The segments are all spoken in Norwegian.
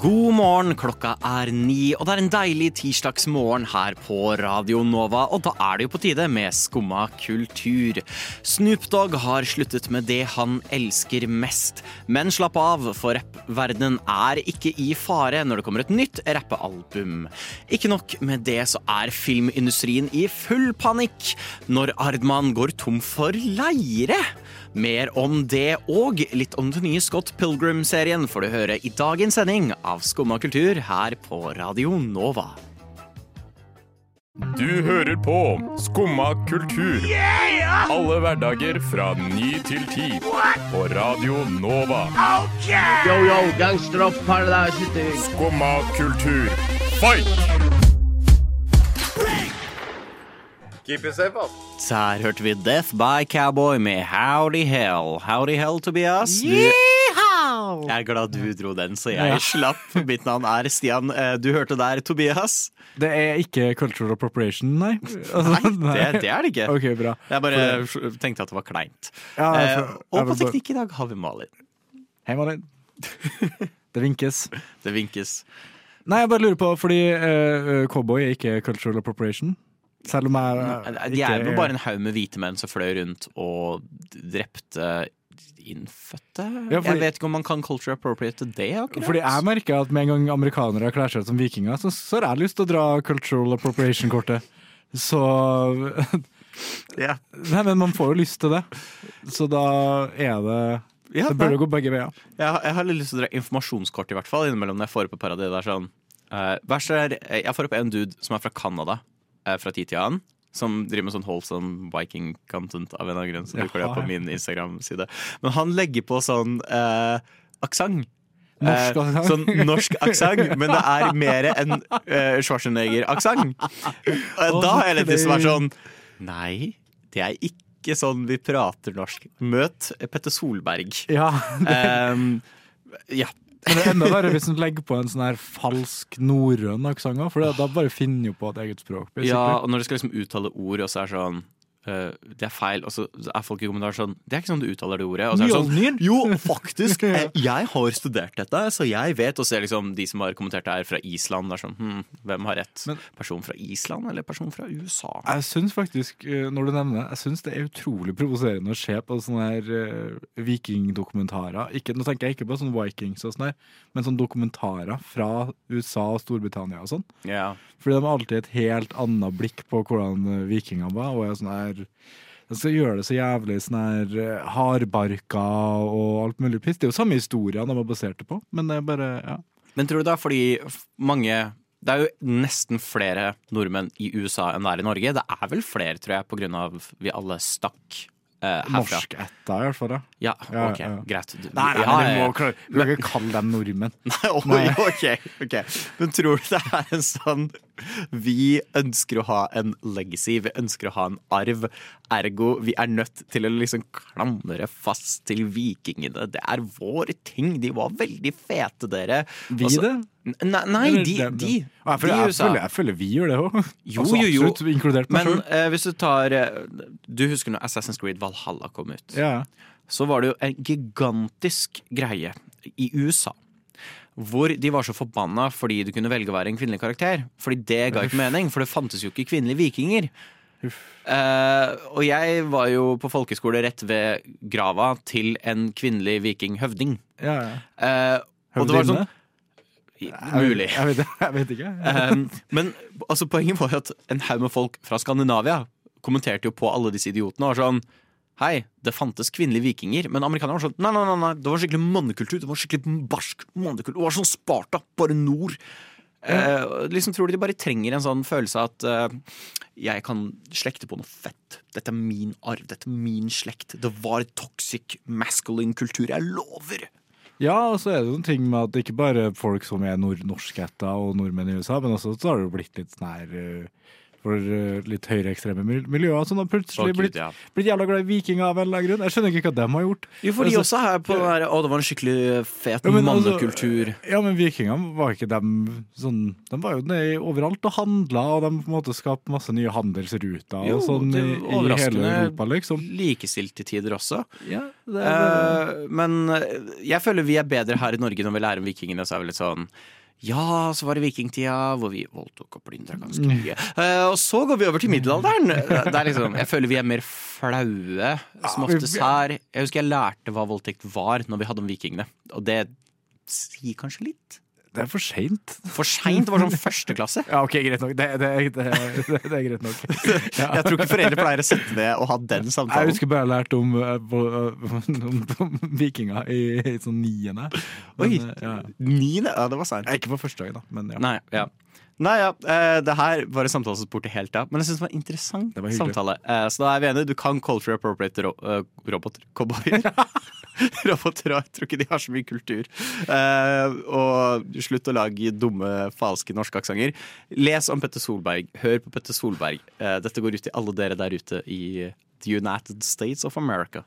God morgen, klokka er ni, og det er en deilig tirsdagsmorgen her på Radio Nova. Og da er det jo på tide med Skumma kultur. Snoop Dogg har sluttet med det han elsker mest. Men slapp av, for rappverdenen er ikke i fare når det kommer et nytt rappealbum. Ikke nok med det, så er filmindustrien i full panikk når Ardman går tom for leire. Mer om det og litt om den nye Scott Pilgrim-serien får du høre i dagens sending av Skumma kultur her på Radio Nova. Du hører på Skumma kultur. Alle hverdager fra ny til ti. På Radio Nova. Yo, yo, gangsteropp, paradise, Skumma kultur, fight! Keep it safe, ass. Der hørte vi Death by Cowboy med Howdy Hell. Howdy Hell, Tobias. Du, jeg er glad du dro den, så jeg slapp. Mitt navn er Stian. Eh, Du hørte der Tobias. Det er ikke cultural appropriation, nei? Altså, Nei, det, det er det ikke. Ok, bra. Jeg bare tenkte at det var kleint. Ja, Eh, for- og på teknikk i dag har vi Malin. Hei, Malin. Det vinkes. Det vinkes. Nei, jeg bare lurer på, fordi uh, cowboy er ikke cultural appropriation. Selv om jeg De er jo bare en haug med hvite menn som fløy rundt og drepte innfødte. Ja, fordi- Jeg vet ikke om man kan culture appropriate det, akkurat. Fordi jeg merker at med en gang amerikanere kler seg ut som vikinger, så, så har jeg lyst til å dra cultural appropriation-kortet. Så yeah. Nei, men man får jo lyst til det. Så da er det Ja, Det bør jo gå begge veier. Jeg, jeg har litt lyst til å dra informasjonskort, i hvert fall, innimellom når jeg får opp et par av de der sånn Uh, Jeg får opp en dude som er fra Canada, fra tid til annen. Som driver med sånn wholesome viking-content av en eller annen grunn. Så du dukker det på min Instagram-side. Men han legger på sånn eh, aksent. Norsk Eh, aksent. sånn norsk aksent, men det er mer enn uh, Schwarzenegger-aksent. Da har jeg litt å være sånn Nei, det er ikke sånn vi prater norsk. Møt Petter Solberg. Ja, Ehm, ja. Men det er enda verre hvis en legger på en sånn her falsk norrøn aksent for da bare finner jo på et eget språk. ja, og når du skal liksom uttale ord, og så er sånn eh, det er feil, og så er folk i kommentaren sånn Det er ikke sånn du uttaler det ordet. Og så er det sånn, jo, faktisk! eh, Jeg har studert dette, så jeg vet. Og så er liksom de som har kommentert det her fra Island, det er sånn hm, Hvem har rett? Men- person fra Island eller person fra USA? Jeg syns faktisk, eh, når du nevner det, jeg syns det er utrolig provoserende å se på sånne her uh, vikingdokumentarer. Ikke, nå tenker jeg ikke på sånne Vikings og sånn her, men sånne dokumentarer fra USA og Storbritannia og sånn. Yeah. Fordi de har alltid et helt annet blikk på hvordan vikingene var. Og jeg er sånn her De skal gjøre det så jævlig sånn her eh, hardbarka og alt mulig piss. Det er jo samme historien de har basert det på, men det er bare ja. Men tror du det er fordi mange Det er jo nesten flere nordmenn i USA enn det er i Norge. Det er vel flere, tror jeg, på grunn av vi alle stakk eh, herfra. Norskætta, i hvert fall. Ja. Ja, Ja, ok, ja. greit. Du- Nei, nei, ja, du ja, ja. må ikke kalle dem nordmenn. Oi, Nei. ok, ok. Men tror du det er en sånn Vi ønsker å ha en legacy, vi ønsker å ha en arv. Ergo, vi er nødt til å liksom klamre fast til vikingene. Det er vår ting. De var veldig fete, dere. Vi Også, det? Nei, nei de, de, de, jeg, føler, jeg, føler, jeg føler vi gjør det òg. Jo, jo, jo. Absolutt, Men eh, hvis du tar uh, Du husker når Assassin's Creed Valhalla kom ut? Ja. så var det jo en gigantisk greie i USA. Hvor de var så forbanna fordi du kunne velge å være en kvinnelig karakter. Fordi det ga ikke mening, for det fantes jo ikke kvinnelige vikinger. Uh, og jeg var jo på folkeskole rett ved grava til en kvinnelig vikinghøvding. ja, ja. Uh, og det var sånn Høvdinne? Mulig. Jeg vet, jeg vet ikke. Um, men altså, poenget var jo at en haug med folk fra Skandinavia kommenterte jo på alle disse idiotene. og var sånn Hei, det fantes kvinnelige vikinger, men amerikanerne var sånn Nei, nei, nei, det var skikkelig mannekultur. Det var skikkelig barsk mannekultur. Det var sånn Sparta, bare nord. Eh, liksom Tror du de bare trenger en sånn følelse av at eh, jeg kan slekte på noe fett. Dette er min arv, dette er min slekt. Det var toxic masculine kultur. Jeg lover! Ja, og så er det noen ting med at ikke bare folk som er nord norskætta og nordmenn i USA, men også så har det jo blitt litt sånn her eh, for eh, litt høyreekstreme mil- miljøer som har plutselig blitt, blitt jævla glad i vikinger av en eller annen grunn. Jeg skjønner ikke hva de har gjort. Jo, for de Altså, også her på den der Å, det var en skikkelig fet Ja, mannekultur. altså. Ja, men vikingene var ikke dem sånn De var jo nede overalt og handla, og de på en måte skapte masse nye handelsruter Jo, og sånn det i, hele Europa, liksom. Likestilt til tider også. Ja, det, Eh, men eh, jeg føler vi er bedre her i Norge når vi lærer om vikingene. Så er vi litt sånn ja, så var det vikingtida hvor vi voldtok og plyndra ganske Mm. mye. Eh, og så går vi over til middelalderen. Er liksom, jeg føler vi er mer flaue som oftest her. Jeg husker jeg lærte hva voldtekt var når vi hadde om vikingene. Og det sier kanskje litt. Det er for seint. For seint. Det var sånn første klasse. Ja, OK, greit nok. Det, det, det, det, er greit nok. Ja. Jeg tror ikke foreldre pleier å sette ned og ha den samtalen. Jeg husker bare jeg lærte om, eh, om, om vikinger i, i sånn niende. Oi. Men, eh, ja. Niende? Ja, det var seint. Ikke på første gang, da, men ja. Nei, ja. Nei, ja, eh, det her var en samtale som spurte helt av, men jeg syns det var en interessant var samtale. Eh, Så da er vi enige. Du kan culture appropriate ro eh, roboter. Cowboyer. roboter òg. Jeg tror ikke de har så mye kultur. Og slutt å lage dumme, falske norske aksenter. Les om Petter Solberg. Hør på Petter Solberg. Dette går ut til alle dere der ute i The United States of America.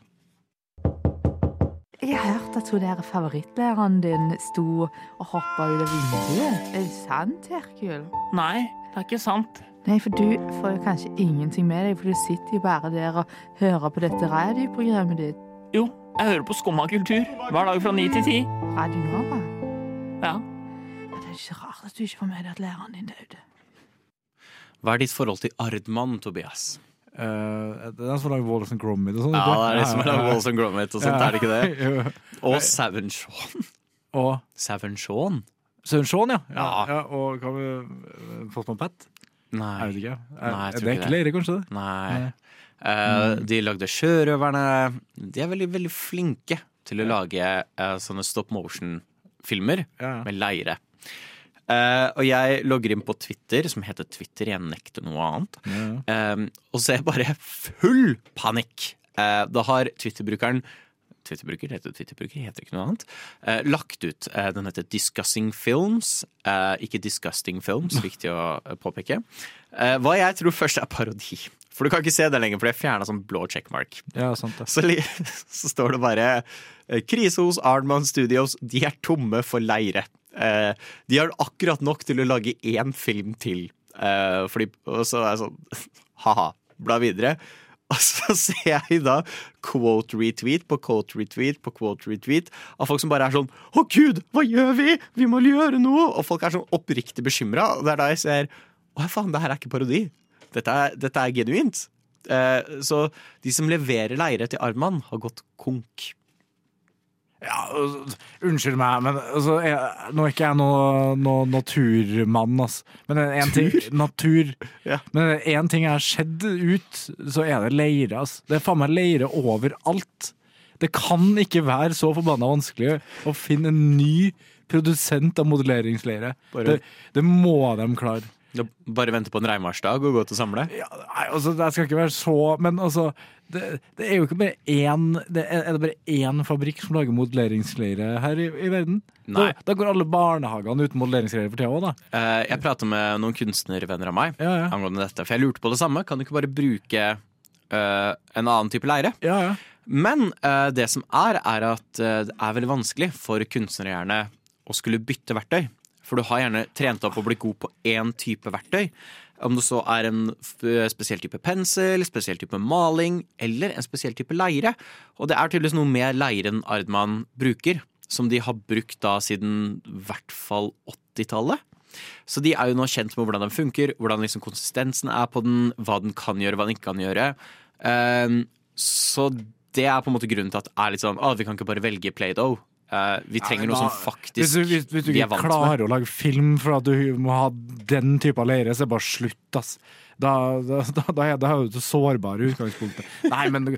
Jeg har hørt at hun der favorittlæreren din sto og hoppa ut av vinduet. Er det sant, Herkul? Nei, det er ikke sant. Nei, for du får jo kanskje ingenting med deg, for du sitter jo bare der og hører på dette radioprogrammet ditt. Jo, jeg hører på Skumma kultur hver dag fra ni til ti. Radio Nova. Ja. Men det er ikke rart at du ikke får med deg at læreren din døde. Hva er ditt forhold til Ardman, Tobias? Eh, det er som lage Walls and Gromit og sånn. Ja, det er liksom som er Walls and Gromit og sånt, er det ikke det? Og Savin Shaun. Og Savin Shaun? Søren Shaun, ja. ja. Ja. ja. Og hva med uh, Postman Pat? Jeg Nei. vet ikke. Nei, jeg Er, tror det er ikke ikke det. Leire, kanskje? det? Nei. Nei. Eh, de lagde Sjørøverne. De er veldig, veldig flinke til å lage uh, sånne stop motion-filmer Ja. med leire. Eh, og jeg logger inn på Twitter, som heter Twitter, jeg nekter noe annet, Ja, uh, og ser bare full panikk. Uh, da har Twitter-brukeren Twitter-bruker, heter Twitter-bruker, heter ikke noe annet. Eh, lagt ut. Eh, den heter Discussing Films, eh, ikke Disgusting Films, viktig å påpeke. Hva jeg tror først er parodi. For du kan ikke se det lenger, for det er fjerna som blå checkmark. ja, sant det. Så, så står det bare Krise hos Arnman Studios, de er tomme for leire. Eh, de har akkurat nok til å lage én film til. Eh, fordi, og så er jeg sånn ha-ha, bla videre. Og så ser jeg da quote retweet på quote retweet på quote retweet av folk som bare er sånn Å, gud, hva gjør vi? Vi må gjøre noe! Og folk er sånn oppriktig bekymra. Det er da jeg ser Å, faen, det her er ikke parodi. Dette er, dette er genuint. Eh, så de som leverer leire til Arman, har gått konk. Ja, unnskyld meg, men altså, jeg, nå er ikke jeg noe, noe naturmann, altså. Men en ting, natur. Ja. Men én ting har sett ut, så er det leire, Altså. Det er faen meg leire overalt. Det kan ikke være så forbanna vanskelig å finne en ny produsent av modelleringsleire. Bare- Det, det må de klare. Bare vente på en regnværsdag og gå ut og samle? Ja, nei, altså, det skal ikke være så Men altså, det, det er jo ikke bare én det er, er det bare én fabrikk som lager modelleringsleire her i, i verden? Nei. Da, da går alle barnehagene uten modelleringsleire for tida òg, da. Uh, jeg prata med noen kunstnervenner av meg Ja, ja. angående dette, for jeg lurte på det samme. Kan du ikke bare bruke uh, en annen type leire? Ja, ja. Men uh, det som er, er at det er veldig vanskelig for kunstnere gjerne å skulle bytte verktøy. For du har gjerne trent opp å bli god på én type verktøy. Om det så er en spesiell type pensel, spesiell type maling eller en spesiell type leire. Og det er tydeligvis noe med leiren Ardman bruker, som de har brukt da siden i hvert fall 80-tallet. Så de er jo nå kjent med hvordan den funker, hvordan liksom konsistensen er på den, hva den kan gjøre, hva den ikke kan gjøre. Ehm, så det er på en måte grunnen til at det er litt sånn Å, vi kan ikke bare velge Play-Doh. Eh, vi trenger men noe som faktisk Hvis du, hvis, hvis du vi er ikke vant med. klarer å lage film for at du må ha den type leire, så bare slutt, ass. Da, da, da, da er da er du så sårbar i utgangspunktet. Nei, men du,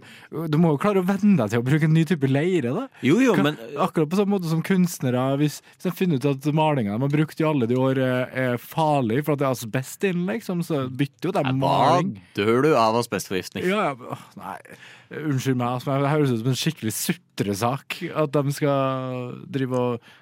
du må jo klare å venne deg til å bruke en ny type leire, da. Jo, jo, Kan- men Akkurat på samme måte som kunstnere. Hvis, hvis de finner ut at malinga de har brukt i alle de år, er, er farlig for at det er asbest inne, liksom, så bytter jo de maling. dør du av asbestforgiftning? Ja, ja, nei, unnskyld meg, altså, det høres ut som en skikkelig sutresak. At de skal drive og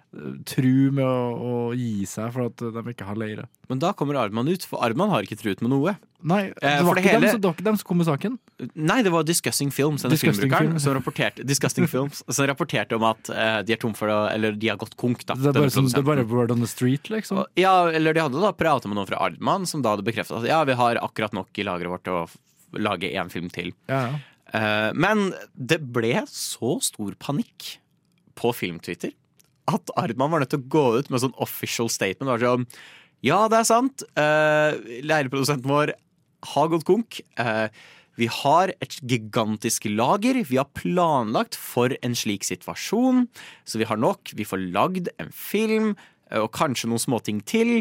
tru med å, å gi seg for at de ikke har leire. Men da kommer Arman ut, for Arman har ikke truet med noe. Nei, det Eh, var, det ikke dem, hele- som- det var ikke dem som kom med saken. Nei, det var Discussing Films, Disgusting Film. som rapporterte, Disgusting Films, som rapporterte om at uh, de er tom for det, Eller de har gått konk, da. Det er bare, som, det er bare word on the street, liksom. Og- Ja, eller de hadde da pratet med noen fra Ardman, som da hadde bekreftet at ja, vi har akkurat nok i lageret vårt til å lage én film til. Ja, ja. Uh, men det ble så stor panikk på Filmtwitter at Ardman var nødt til å gå ut med sånn official statement. Det var sånn, ja, det er sant. Uh, Leieprodusenten vår har gått konk. Uh, vi har et gigantisk lager. Vi har planlagt for en slik situasjon. Så vi har nok. Vi får lagd en film uh, og kanskje noen småting til.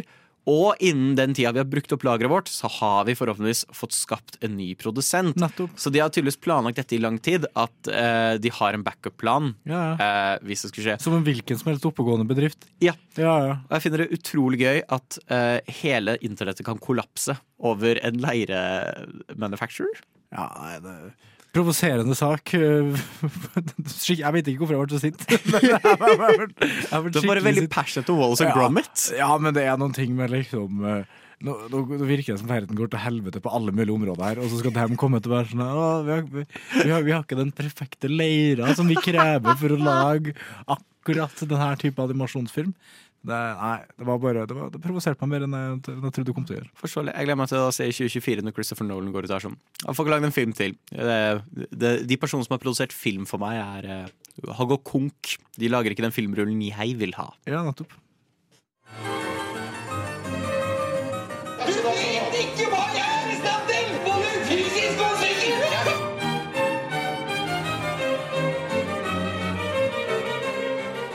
Og innen den tida vi har brukt opp lageret vårt, så har vi forhåpentligvis fått skapt en ny produsent. Nettopp. Så de har tydeligvis planlagt dette i lang tid. At eh, de har en backup-plan Ja, ja. eh, hvis det skulle skje. Som en hvilken som helst oppegående bedrift. Ja. Ja, ja. Og jeg finner det utrolig gøy at eh, hele internettet kan kollapse over en leire-manufacturer. Ja, nei, det Provoserende sak. Jeg vet ikke hvorfor jeg ble så sint. Du er bare veldig passionate om Wallace and Ja. Gromit. Ja, men det er noen ting med liksom eh, nå, nå virker det som verden går til helvete på alle mulige områder her, og så skal de komme til å være sånn «Å, vi, har, vi, vi, har, vi har ikke den perfekte leira som vi krever for å lage akkurat denne type animasjonsfilm. Det, nei, det var bare Det, var- det provoserte meg mer enn jeg, enn jeg trodde det kom til å gjøre. Forståelig. Jeg gleder meg til å se i 2024 når Christopher Nolan går ut og er sånn. Jeg får ikke lagd en film til. Det, det, de personene som har produsert film for meg, er uh, Hag og konk. De lager ikke den filmrullen jeg vil ha. Ja, nettopp. Du vet ikke hva jeg er i stand til! Både fysisk og psykisk!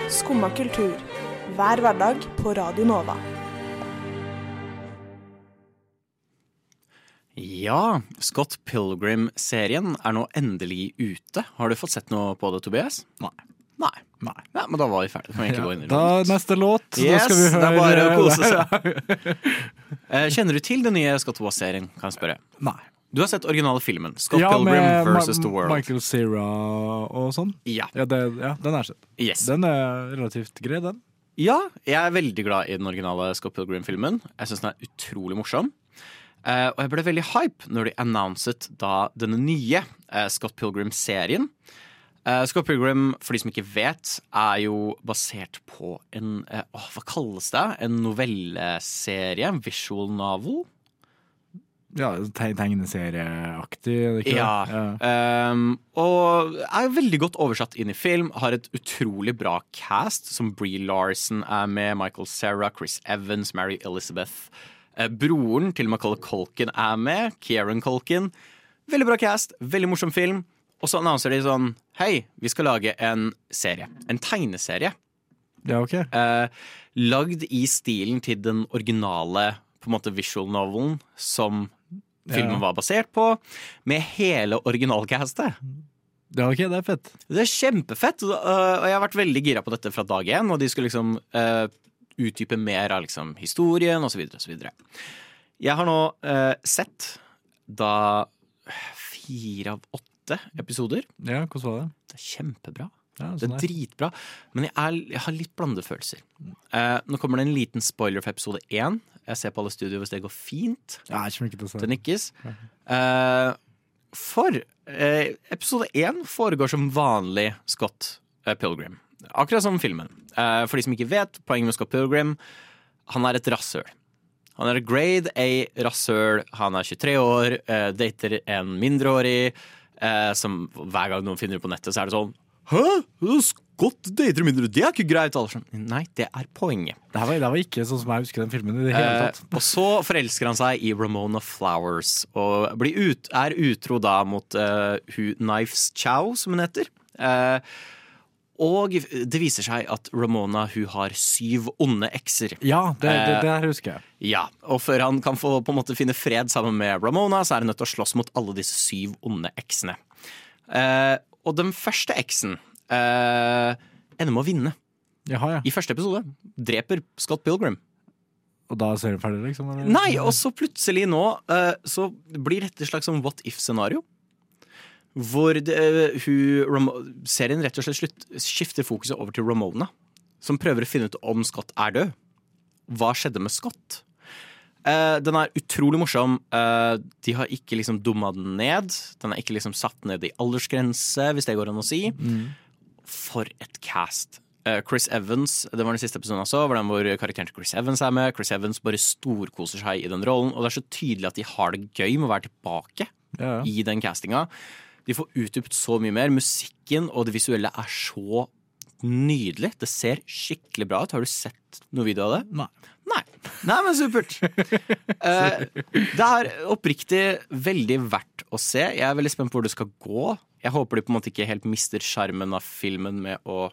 Skumma kultur. Hver hverdag på Radio Nova. Ja, Scott Pilgrim-serien er nå endelig ute. Har du fått sett noe på det, Tobias? Nei. Nei. Nei. Ja, men da var vi ferdige. Kan vi egentlig gå inn i? Da neste låt. da skal vi høre det er bare å kose seg. Eh, Kjenner du til den nye Scott Wass-serien? Kan jeg spørre. Nei. Du har sett originale filmen. Scott Ja, Pilgrim versus Ma- The World. Michael Cera og sånn. Ja. Ja, det, ja, den er sett. Yes. Den er relativt grei, den. Ja, jeg er veldig glad i den originale Scott Pilgrim-filmen. Jeg syns den er utrolig morsom. Eh, og jeg ble veldig hype når de annonset da denne nye eh, Scott Pilgrim-serien. Eh, Scott Pilgrim, for de som ikke vet, er jo basert på en eh, åh, Hva kalles det? En novelleserie? Visual novel? Ja, te- Tegneserieaktig, er Ja. Ja. Um, og er veldig godt oversatt inn i film. Har et utrolig bra cast, som Bree Larson er med, Michael Cera, Chris Evans, Mary Elizabeth. Eh, broren til Macaulay Colkin er med, Kieran Colkin. Veldig bra cast, veldig morsom film. Og så annonser de sånn Hei, vi skal lage en serie. En tegneserie. ja, ok. uh, lagd i stilen til den originale på en måte visual novelen som filmen var basert på, med hele originalcastet. er ok, det er fett. Det er kjempefett, og øh, jeg har vært veldig gira på dette fra dag én. Og de skulle liksom uh, utdype mer av liksom historien osv. osv. Jeg har nå uh, sett da fire av åtte episoder. Ja, hvordan var det? Det er kjempebra. Ja, Det sånn er er. dritbra, men jeg, er, jeg har litt blandede følelser. Eh, nå kommer det en liten spoiler for episode én. Jeg ser på alle studio hvis det går fint. Ja, Det nikkes. Eh, for eh, episode én foregår som vanlig Scott eh, Pilgrim. Akkurat som filmen. Eh, for de som ikke vet, poenget med Scott Pilgrim Han er et rasshøl. Han er grade A rasshøl. Han er 23 år, eh, dater en mindreårig. Eh, som hver gang noen finner det på nettet, så er det sånn Hæ? Skott dater mindre. Det er ikke greit! Alle Nei, det er poenget. Det, var, det var ikke sånn som jeg husker den filmen i det hele tatt. Eh, og så forelsker han seg i Ramona Flowers og blir ut, er utro da mot uh, Knives Chow, som hun heter. Uh, og det viser seg at Ramona hun har syv onde ekser. Ja, det, det, Eh, det her husker jeg. Ja, Og før han kan få på en måte finne fred sammen med Ramona, så er han nødt til å slåss mot alle disse syv onde eksene. Eh, og den første eksen eh, ender med å vinne. Jaha, ja. I første episode dreper Scott Pilgrim. Og da er serien ferdig, liksom? eller? Nei, og så plutselig nå eh, så blir dette et slags sånn what if-scenario. Hvor det, eh, hun, serien rett og slett slutt, skifter fokuset over til Ramona. Som prøver å finne ut om Scott er død. Hva skjedde med Scott? Eh, den er utrolig morsom. Uh, de har ikke liksom dumma den ned. Den er ikke liksom satt ned i aldersgrense, hvis det går an å si. For et cast. Uh, Chris Evans, det var den siste episoden også, hvor, den hvor karakteren til Chris Evans er med. Chris Evans bare storkoser seg i den rollen, og det er så tydelig at de har det gøy med å være tilbake Ja, ja. i den castinga. De får utdypt så mye mer. Musikken og det visuelle er så nydelig. Det ser skikkelig bra ut. Har du sett noe video av det? Nei. Nei. Nei, men supert. uh, det er oppriktig veldig verdt å se. Jeg er veldig spent på hvor det skal gå. Jeg håper de på en måte ikke helt mister sjarmen av filmen med å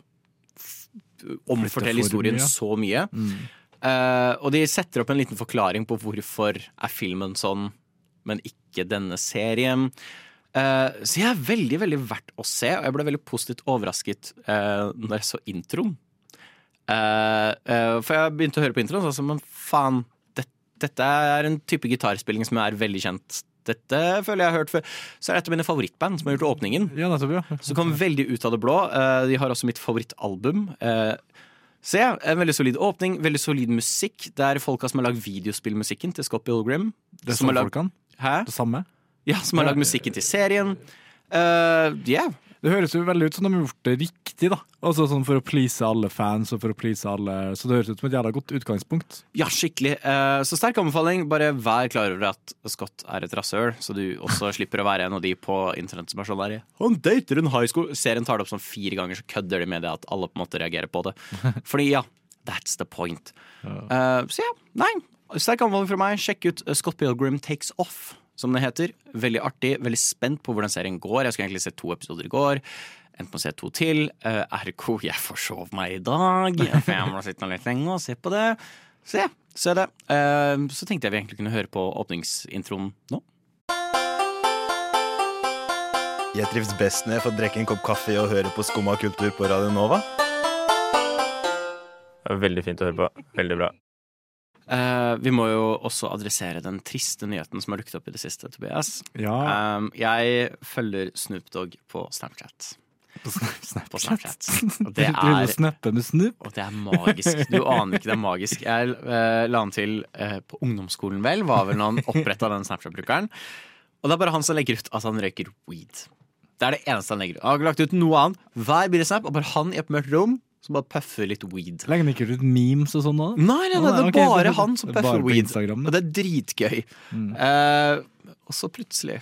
omfortelle historien mye. så mye. Eh, og de setter opp en liten forklaring på hvorfor er filmen sånn, men ikke denne serien. Eh, så jeg er veldig veldig verdt å se, og jeg ble veldig positivt overrasket uh, når jeg så introen. Eh, for jeg begynte å høre på introen og sa sånn, men faen, det, dette er en type gitarspilling som er veldig kjent. Dette føler jeg har hørt før. Så er det et av mine favorittband som har gjort åpningen. Ja, nettopp, ja. Så kom veldig ut av det blå. De har også mitt favorittalbum. Så ja, en veldig solid åpning, veldig solid musikk. Det er folka som har lagd videospillmusikken til Scott Pilgrim. Det er som folka? har lag- Hæ? Det samme. Ja, som har lagd musikken til serien. Uh, yeah. Det høres jo veldig ut som de har gjort det riktig, da. Altså sånn For å please alle fans og for å please alle Så det høres ut som et jævla godt utgangspunkt. Ja, skikkelig. Uh, så sterk anbefaling. Bare vær klar over at Scott er et rasshøl, så du også slipper å være en av de på internett som er sånn der Han dater en high school. Serien tar det opp sånn fire ganger, så kødder de med det at alle på en måte reagerer på det. Fordi ja, that's the point. Uh, så ja, nei. Sterk anbefaling fra meg. Sjekk ut eh, Scott Pilgrim Takes Off, som det heter. Veldig artig. Veldig spent på hvordan serien går. Jeg skulle egentlig se to episoder i går. Endte med å se to til. Uh, ergo, jeg forsov meg i dag. For jeg må sitte litt lenge og se på det. Se, se det. Uh, så tenkte jeg vi egentlig kunne høre på åpningsintroen nå. Jeg trives best når jeg får drikke en kopp kaffe og høre på Skumma kultur på Radio Nova. Veldig fint å høre på. Veldig bra. Eh, vi må jo også adressere den triste nyheten som har dukket opp i det siste, Tobias. Ja. Um, jeg følger Snoop Dogg på Snapchat. På Snapchat. På Snapchat. Og det er med Snoop. Og det er magisk. Du aner ikke, det er magisk. Jeg uh, la han til uh, på ungdomsskolen, vel, var vel når han oppretta den Snapchat-brukeren. Og det er bare han som legger ut at han røyker weed. Det er det eneste han legger ut. Han har ikke lagt ut noe annet. Hver bilde-snap, og bare han i et mørkt rom som bare puffer litt weed. Legger han ikke ut memes og sånn? Nei, nei, nei, det er okay, bare han som er puffer weed. Og det er dritgøy. Eh, og så plutselig,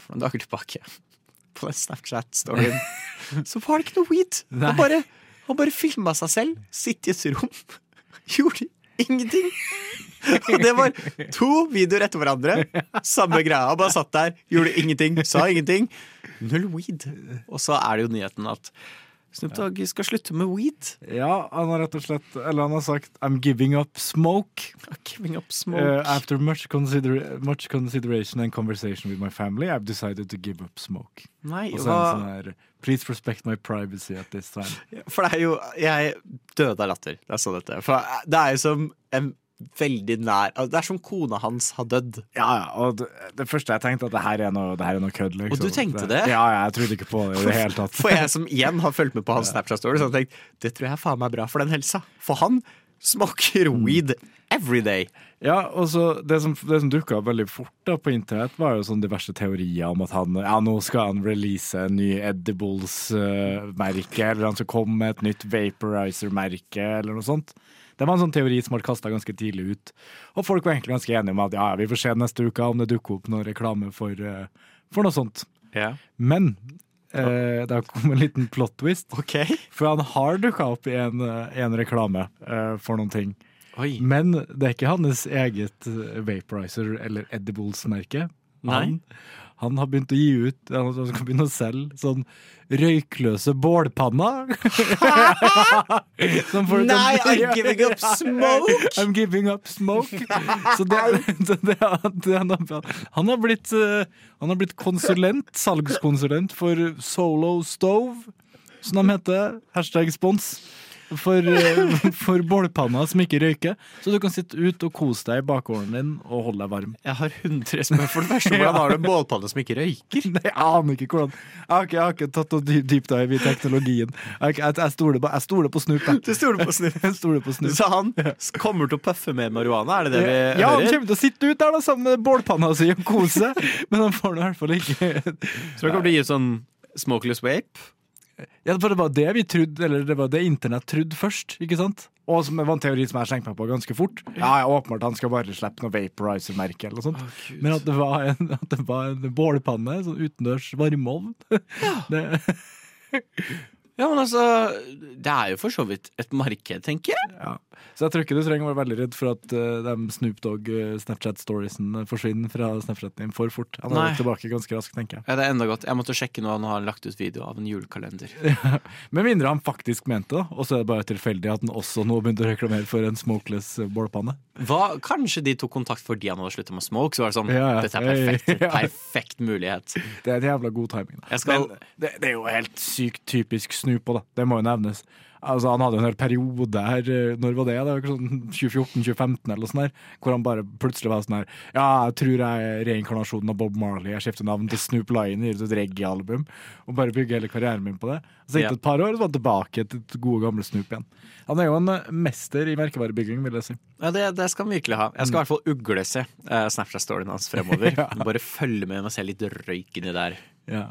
for noen dager tilbake, på den Snapchat-storyen, så var det ikke noe weed. Nei. Han bare, han bare filma seg selv, sitte i et rom, gjorde ingenting. Og det var to videoer etter hverandre. Samme greia. Bare satt der, gjorde ingenting, sa ingenting. Null weed. Og så er det jo nyheten at Snoop Dogg skal slutte med weed. Ja, han har rett og slett Eller han har sagt 'I'm giving up smoke'. Giving up smoke. Uh, after much, consider much consideration and conversation with my family, I've decided to give up smoke. Nei, Og så en hva- sånn her Please respect my privacy at this time. For det er jo Jeg døde av latter da jeg så dette. For det er jo som en veldig nær altså, Det er som kona hans har dødd. Ja, ja, og det, det første jeg tenkte, at det her er noe, det her er noe kødd. Liksom. Og du tenkte det? Ja, ja, jeg trodde ikke på det i det hele tatt. For jeg som igjen har fulgt med på hans Snapchat-story, så har tenkt det tror jeg er faen meg bra for den helsa. For han smaker weed every day. Ja, og så Det som, det som dukka opp veldig fort da på internett, var jo sånn diverse teorier om at han ja, nå skal han release en ny Edibles-merke, eller han skal komme med et nytt Vaporizer-merke, eller noe sånt. Det var en sånn teori som ble kasta ganske tidlig ut. Og folk var egentlig ganske enige om at ja, vi får se neste uke om det dukker opp noe reklame for, eh, for noe sånt. Men eh, det har kommet en liten plot twist. For han har dukka opp i en, eh, en reklame eh, for noen ting. Oi. Men det er ikke hans eget eh, Vaporizer eller Edibles-merke. Han, han har begynt å gi ut Han skal begynne å selge sånn røykløse bålpanner. Nei, I'm giving up smoke! I'm giving up smoke. Så det, det, det, han, har, han, har blitt, eh, han har blitt konsulent, salgskonsulent for Solo Stove, som de heter. Hashtag spons. For, eh, for bålpanna som ikke røyker. Så du kan sitte ute og kose deg i bakgården din og holde deg varm. Jeg har 100 spørsmål. For det første, hvordan har du en bålpanne som ikke røyker? Nei, Jeg aner ikke hvordan Jeg har ikke, jeg har ikke tatt noe deep dive i teknologien. Jeg, jeg, jeg, stoler, på, stole på Snoop. Du stoler på Snoop? Jeg stoler på Snoop. Så han kommer til å puffe med marihuana, er det det vi Ja, han kommer til å sitte ut der da sammen med bålpanna si og kose, men han får nå i hvert fall ikke Så det kommer til å gi ut sånn smokeless vape? Ja, for det var det vi trodde, eller det var det internett trodde først, ikke sant? Og som var en teori som jeg slengte meg på ganske fort. Ja, ja, åpenbart han skal bare slippe noe vaporizer-merke eller noe sånt. Men at det var en, at det var en bålpanne, sånn utendørs varmeovn det, Ja, men altså Det er jo for så vidt et marked, tenker jeg. ja. Så jeg tror ikke du trenger å være veldig redd for at uh, de Snoop Dogg uh, Snapchat-storiesen forsvinner fra Snapchaten din for fort. Han er tilbake ganske raskt, tenker jeg. Ja, det er enda godt. Jeg måtte sjekke nå, han har lagt ut video av en julekalender. Med mindre han faktisk mente det, og så er det bare tilfeldig at han også nå begynte å reklamere for en smokeless uh, bålpanne. Hva, kanskje de tok kontakt fordi han hadde sluttet med smoke? Så var det sånn Ja, ja. Dette er perfekt, perfekt mulighet. Det er en jævla god timing. Skal- Men det, det er jo helt sykt typisk Snoop òg, da. Det må jo nevnes. Altså, han hadde jo en hel periode her, eh, når var det? Det var sånn 2014-2015 eller sånt der, hvor han bare plutselig var sånn her Ja, jeg tror jeg er reinkarnasjonen av Bob Marley. Jeg skifter navn til Snoop Lion, gir ut et reggae-album, og bare bygger hele karrieren min på det. Så gikk det et par år, så var han tilbake til gode, gamle Snoop igjen. Han er jo en eh, mester i merkevarebygging, vil jeg si. Ja, det, det skal han virkelig ha. Jeg skal i hvert fall ugle se uh, Snapchat-storyen hans fremover. Ja. Bare følge med og se litt røyk inni der. Ja.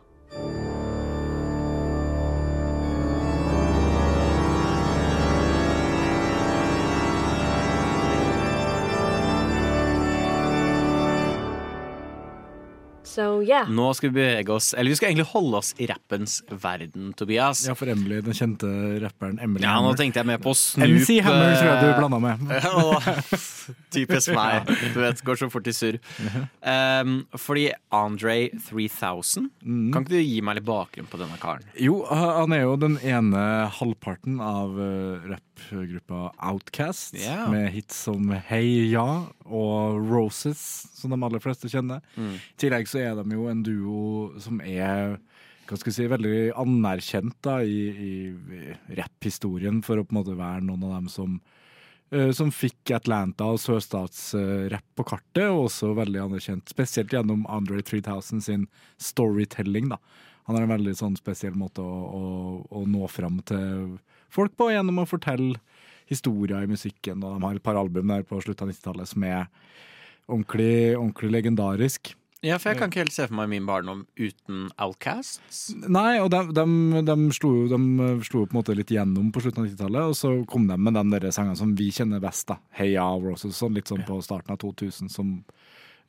So yeah. Nå skal vi bevege oss Eller vi skal egentlig holde oss i rappens verden, Tobias. ja, for Emily, den kjente rapperen Emily Ja, nå tenkte jeg mer på Snoop. MC Hammer tror jeg du eh, blanda med. Typisk meg. Du vet, går så fort i surr. Um, fordi Andre 3000 Kan ikke du gi meg litt bakgrunn på denne karen? Jo, han er jo den ene halvparten av uh, rappgruppa Outcast, yeah. med hits som Hey Ja og Roses, som de aller fleste kjenner. Mm. I tillegg så er de jo en duo som er hva skal jeg si, veldig anerkjent da, i, i rapphistorien for å på en måte være noen av dem som eh, som fikk Atlanta og sørstatsrapp på kartet, og også veldig anerkjent, spesielt gjennom Andre 3000 sin storytelling. da. Han har en veldig sånn spesiell måte å, å, å nå fram til folk på gjennom å fortelle historier i musikken. Og de har et par album der på slutten av 90-tallet som er ordentlig, ordentlig legendarisk. Ja, for jeg kan ikke helt se for meg min barndom uten Outcasts. Nei, og de, de, de, slo, de slo på en måte litt gjennom på slutten av 90-tallet, og så kom de med de der sangene som vi kjenner best, da. Heia Roses, sånn litt sånn på starten av 2000, som,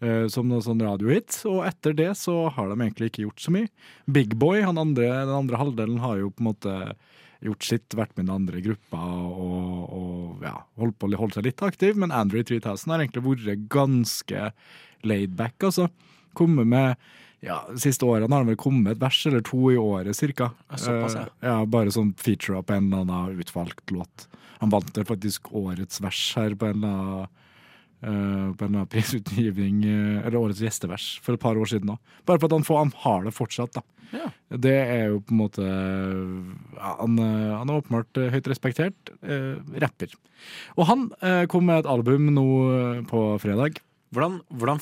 uh, som noe sånn radiohit. Og etter det så har de egentlig ikke gjort så mye. Big Boy, han andre, den andre halvdelen, har jo på en måte gjort sitt, vært med den andre gruppa og, og ja, holdt på holdt seg litt aktiv, men Andrew 3000 har egentlig vært ganske laid back, altså. Kommet med ja, siste årene har han vel kommet et vers eller to i året, cirka. Såpass, ja. Eh, ja, bare sånn feature-up en eller annen utvalgt låt. Han vant vel faktisk årets vers her på en eller annen på en prisutgivning, eh, eller årets gjestevers, for et par år siden. da. Bare for at han, får, han har det fortsatt. da. Ja. Det er jo på en måte Han, eh, han er åpenbart eh, høyt respektert eh, rapper. Og han eh, kom med et album nå eh, på fredag. Hvordan, hvordan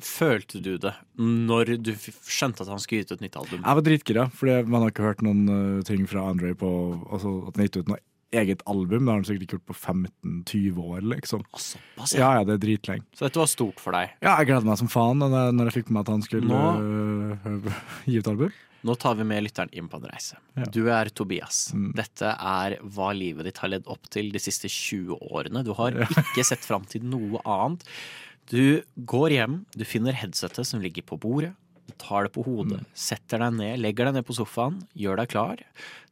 følte du det når du skjønte at han skulle gi ut et nytt album? Jeg var dritgira, for man har ikke hørt noen uh, ting fra Andre på altså, at han gitt ut noe eget album. Det har han sikkert ikke gjort på 15-20 år, liksom. Såpass, Ja, ja, det er dritlenge. Så dette var stort for deg? Ja, jeg gleder meg som faen når jeg, fikk med meg at han skulle Nå- øh, gi ut album. Nå tar vi med lytteren inn på en reise. Ja. Du er Tobias. Dette er hva livet ditt har ledd opp til de siste 20 årene. Du har ikke sett fram til noe annet. Du går hjem, du finner headsetet som ligger på bordet. Tar det på hodet, setter deg ned, legger deg ned på sofaen, gjør deg klar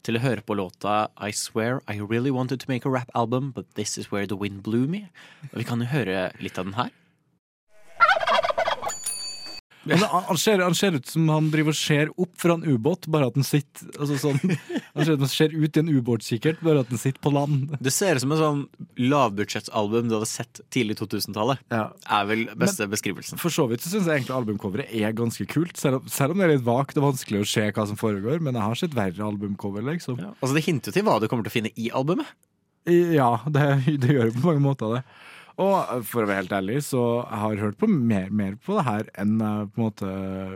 til å høre på låta I Swear I Really Wanted To Make A Rap Album, But This Is Where The Wind Blew Me. Og vi kan jo høre litt av den her. Men han, ser, han ser ut som han driver og ser opp fra en ubåt, bare at den sitter altså sånn, Han ser ut som han ser ut i en ubåtkikkert, bare at den sitter på land. Det ser ut som en sånn lavbudsjettsalbum du hadde sett tidlig 2000-tallet. Er vel beste beskrivelsen. For så vidt så syns jeg egentlig albumcoveret er ganske kult, selv om, selv om det er litt vagt og vanskelig å se hva som foregår. Men jeg har sett verre albumcover, liksom. Altså Det hinter jo til hva du kommer til å finne i albumet. Ja, det, det gjør det på mange måter, det. Og for å være helt ærlig, så jeg har hørt på mer, mer på det her enn jeg på en måte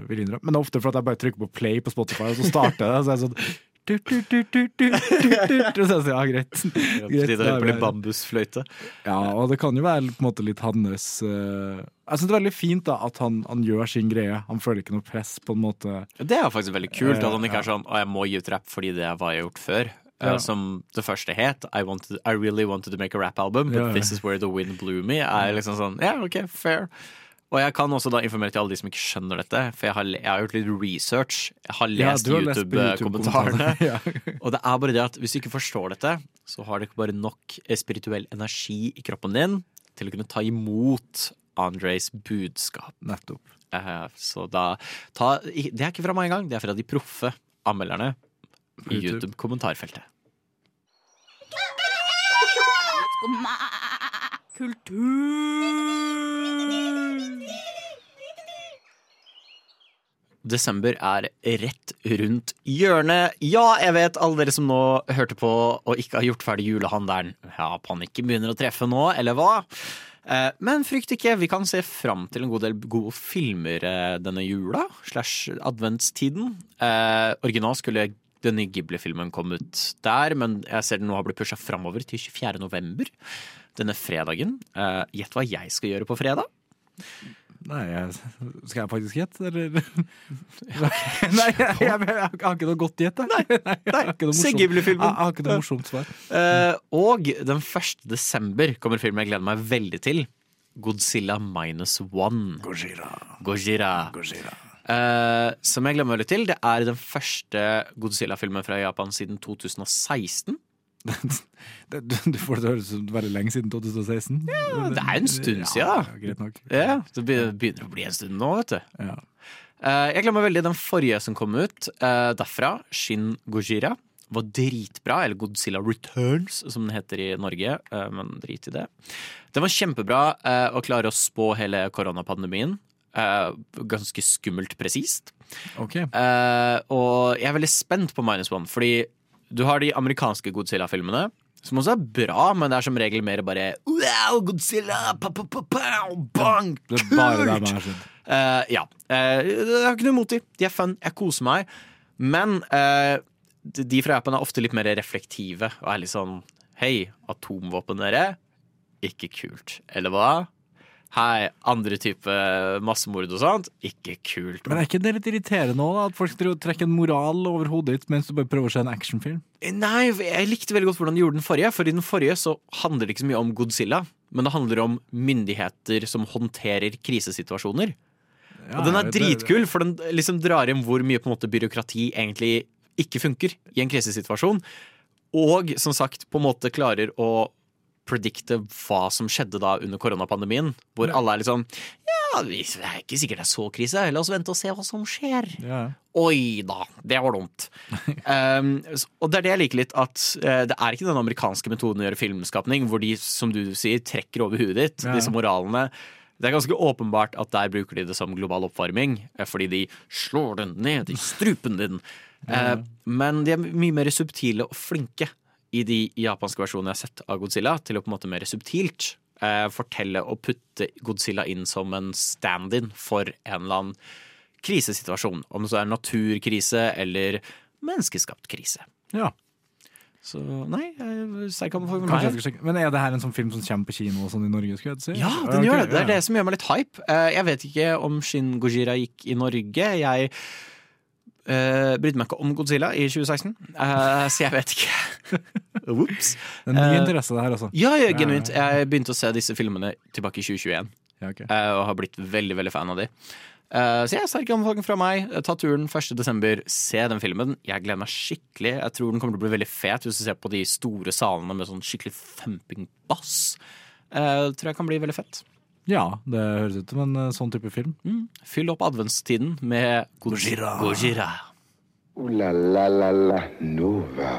vil innrømme. Men det er ofte for at jeg bare trykker på play på Spotify, og så starter det. Så er jeg sånn du, du, du, du, du, du, du, du. Så jeg sier, ja, greit. Greit, det er her. bambusfløyte. Ja, og det kan jo være på en måte litt hans uh... Jeg syns det er veldig fint da at han, han gjør sin greie. Han føler ikke noe press, på en måte. Det er faktisk veldig kult at han ikke Eh, er sånn Å, jeg må gi ut rap fordi det er hva jeg har gjort før. Eh, Ja. Som det første het I, wanted, I really wanted to make a rap album, but Ja, ja. this is where the wind blew me. Er liksom sånn, ja, ok, fair Og jeg kan også da informere til alle de som ikke skjønner dette, for jeg har, jeg har gjort litt research. Jeg har lest på YouTube-kommentarene. YouTube ja. og det er bare det at hvis du ikke forstår dette, så har du ikke bare nok eh, spirituell energi i kroppen din til å kunne ta imot Andres budskap. Nettopp. Eh, så da ta, Det er ikke fra meg engang, det er fra de proffe anmelderne i YouTube. YouTube-kommentarfeltet. Kultur. Desember er rett rundt hjørnet. Ja, jeg vet, alle dere som nå hørte på og ikke har gjort ferdig julehandelen. Ja, panikken begynner å treffe nå, eller hva? Eh, Men frykt ikke, vi kan se fram til en god del gode filmer eh, denne jula, slash adventstiden. Eh, Originalt skulle den nye Ghibli-filmen kom ut der, men jeg ser den nå har blitt pusha framover til 24. november. Denne fredagen. Eh, Gjett hva jeg skal gjøre på fredag? Nei, skal jeg faktisk gjette, eller? Nei, jeg, jeg, jeg, jeg har ikke noe godt gjett, jeg. Nei, jeg har ikke noe morsomt- jeg har ikke noe morsomt svar. Uh, og den 1. desember kommer filmen jeg gleder meg veldig til. Godzilla minus one. Gojira. Gojira. Gojira. Eh, som jeg gleder meg veldig til. Det er den første Godzilla-filmen fra Japan siden 2016. Du, får det til å høres ut veldig lenge siden 2016. Ja, det er en stund Ja, siden. ja, greit nok. Ja, det begynner å bli en stund nå, vet du. Ja. Uh, jeg glemmer veldig den forrige som kom ut. uh, derfra, Shin Gojira. Var dritbra, eller Godzilla Returns, som den heter i Norge. Uh, men drit i det. Den var kjempebra å klare å spå hele koronapandemien. Eh, ganske skummelt presist. Ok. Uh, og jeg er veldig spent på Minus One, fordi du har de amerikanske Godzilla-filmene. Som også er bra, men det er som regel mer bare Wow, Godzilla! Pa, pa, pa, pow, bang! Kult!» Eh, ja. Jeg har ikke noe imot de. De er fun. Jeg koser meg. Men de de fra Japan er ofte litt mer reflektive og er litt sånn Hei, atomvåpen, dere. Ikke kult. Eller hva? Hei, andre type massemord og sånt. Ikke kult. Men er ikke det litt irriterende òg. At folk trekker en moral over hodet ditt mens du bare prøver å se en actionfilm? Nei, jeg likte veldig godt hvordan de gjorde den forrige. For i den forrige så handler det ikke så mye om Godzilla, men det handler om myndigheter som håndterer krisesituasjoner. Ja, og den er dritkul, for den liksom drar inn hvor mye måte byråkrati egentlig ikke funker i en krisesituasjon. Og som sagt på en måte klarer å predikte hva som skjedde da under koronapandemien. Hvor alle er sånn Ja, vi- det er ikke sikkert det er så krise. La oss vente og se hva som skjer. Ja. Oi da, det var dumt. um, og det er det jeg liker litt, at uh, det er ikke den amerikanske metoden å gjøre filmskapning, hvor de, som du sier, trekker over huet ditt, Ja. disse moralene. Det er ganske åpenbart at der bruker de det som global oppvarming, eh, fordi de slår den ned i strupen din. Uh, men de er mye mer subtile og flinke i de japanske versjonene jeg har sett av Godzilla, til å på en måte mer subtilt eh, fortelle og putte Godzilla inn som en stand-in for en eller annen krisesituasjon. Om det så er naturkrise eller menneskeskapt krise. Ja. Så nei, jeg- sterk anbefaling jeg meg. Men er det her en sånn film som kommer på kino og sånn i Norge? Skulle jeg si? Ja, den gjør det. Det er det som gjør meg litt hype. Eh, Jeg vet ikke om Shin Gojira gikk i Norge. Jeg uh, brydde meg ikke om Godzilla i 2016, uh, så jeg vet ikke. Ops. Det er ny Eh, interesse det her, altså. Ja, ja, genuint. Jeg begynte å se disse filmene tilbake i 2021. Ja, okay. uh, og har blitt veldig veldig fan av de. Eh, så jeg er sterk anbefaling fra meg. Ta turen 1. desember. Se den filmen. Jeg gleder meg skikkelig. Jeg tror den kommer til å bli veldig fet hvis du ser på de store salene med sånn skikkelig thumping bass. Eh, tror jeg kan bli veldig fett. Ja, det høres ut som en eh, sånn type film. Mm. Fyll opp adventstiden med Gojira. Gojira. Uh, la la la la Nova.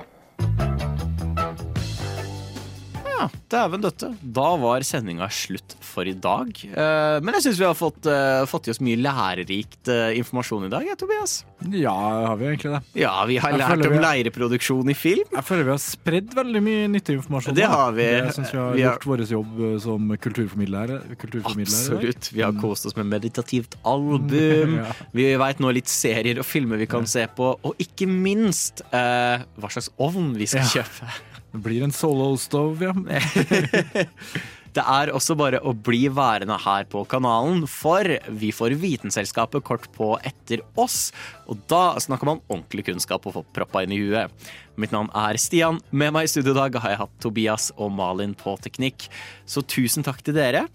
Ja, dæven døtte. Da var sendinga slutt for i dag. Eh, men jeg syns vi har fått, eh, fått i oss mye lærerikt eh, informasjon i dag, jeg, Tobias. Ja, har vi egentlig det? Ja, vi har Jeg lært om vi har- leireproduksjon i film. Jeg føler vi har spredd veldig mye nyttig informasjon. Det har vi. Jeg syns vi har Vi har- gjort vår jobb som kulturformidlere. kulturformidlere. Absolutt. Vi har kost oss med meditativt album. Ja. Vi veit nå litt serier og filmer vi kan se på, og ikke minst eh, hva slags ovn vi skal Ja. kjøpe. Det blir en solo-stove, ja. Det er også bare å bli værende her på kanalen, for vi får Vitenselskapet kort på etter oss. Og da snakker man ordentlig kunnskap og får proppa inn i huet. Mitt navn er Stian. Med meg i studio i dag har jeg hatt Tobias og Malin på teknikk. Så tusen takk til dere.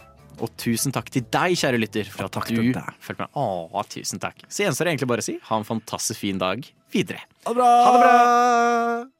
Og tusen takk til deg, kjære lytter, for at du fulgte med. Å, tusen takk. Så gjenstår det egentlig bare å si ha en fantastisk fin dag videre. Ha det bra! Ha det bra!